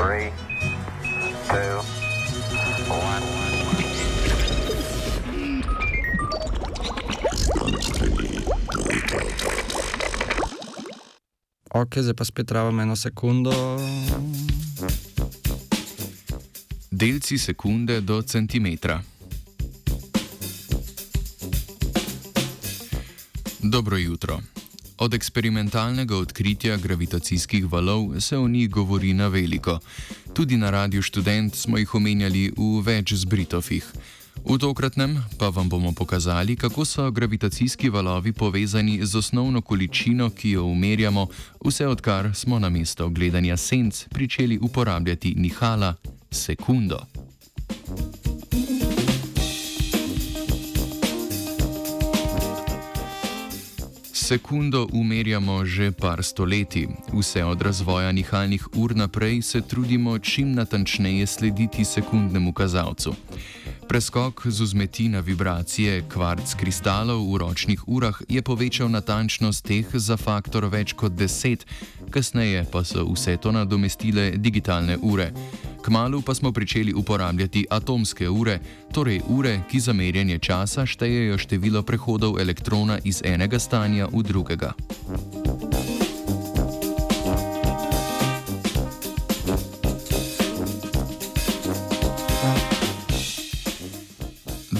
Three, two, one. Ok, zdaj pa spet rabim eno sekundo. Delci sekunde do centimetra. Dobro jutro. Od eksperimentalnega odkritja gravitacijskih valov se o njih govori na veliko. Tudi na Radiu Student smo jih omenjali v več zbritofih. V tokratnem pa vam bomo pokazali, kako so gravitacijski valovi povezani z osnovno količino, ki jo umerjamo, vse odkar smo na mesto gledanja senc pričeli uporabljati nihala sekundo. Sekundo umerjamo že par stoletij. Vse od razvoja nihalnih ur naprej se trudimo čim natančneje slediti sekundnemu kazalcu. Preskok z vzmeti na vibracije kvarc kristalov v ročnih urah je povečal natančnost teh za faktor več kot 10, kasneje pa so vse to nadomestile digitalne ure. Kmalu pa smo začeli uporabljati atomske ure, torej ure, ki za merjenje časa štejejo število prehodov elektrona iz enega stanja v drugega.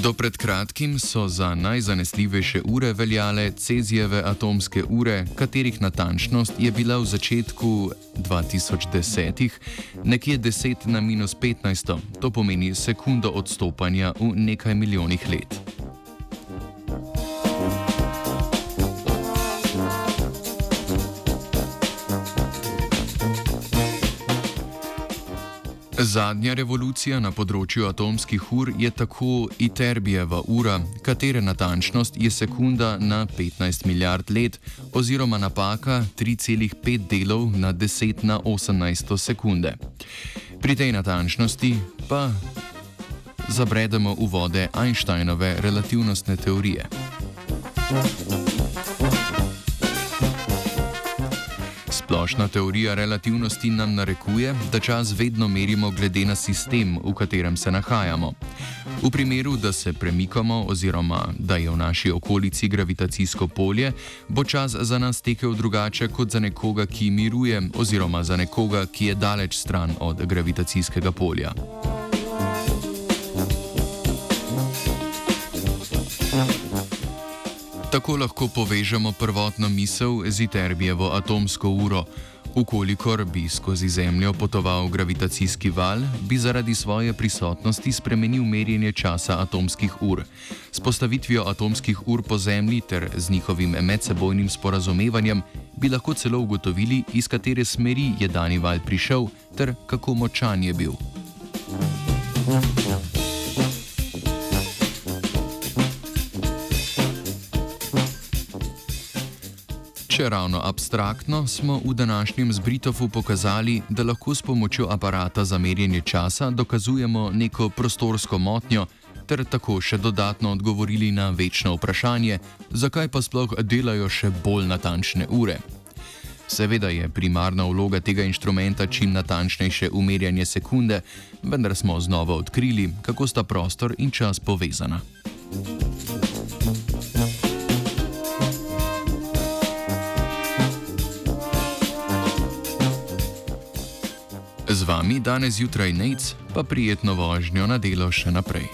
Do pred kratkim so za najzanesljivejše ure veljale Cezijeve atomske ure, katerih natančnost je bila v začetku 2010 nekje 10 na minus 15, to pomeni sekundo odstopanja v nekaj milijonih let. Zadnja revolucija na področju atomskih ur je tako Iterbijeva ura, katere natančnost je sekunda na 15 milijard let, oziroma napaka 3,5 delov na 10 na 18 sekunde. Pri tej natančnosti pa zabredemo v vode Einsteinove relativnostne teorije. Splošna teorija relativnosti nam narekuje, da čas vedno merimo glede na sistem, v katerem se nahajamo. V primeru, da se premikamo oziroma da je v naši okolici gravitacijsko polje, bo čas za nas tekel drugače kot za nekoga, ki miruje oziroma za nekoga, ki je daleč stran od gravitacijskega polja. Tako lahko povežemo prvotno misel z Iterbijevo atomsko uro. Ukolikor bi skozi Zemljo potoval gravitacijski val, bi zaradi svoje prisotnosti spremenil merjenje časa atomskih ur. S postavitvijo atomskih ur po Zemlji ter z njihovim medsebojnim sporazumevanjem bi lahko celo ugotovili, iz katere smeri je dani val prišel ter kako močan je bil. Thank you. Če ravno abstraktno, smo v današnjem zbritofu pokazali, da lahko s pomočjo aparata za merjenje časa dokazujemo neko prostorsko motnjo, ter tako še dodatno odgovorili na večno vprašanje, zakaj pa sploh delajo še bolj natančne ure. Seveda je primarna vloga tega inštrumenta čim natančnejše umerjanje sekunde, vendar smo znova odkrili, kako sta prostor in čas povezana. Z vami danes zjutraj Nec, pa prijetno vožnjo na delo še naprej.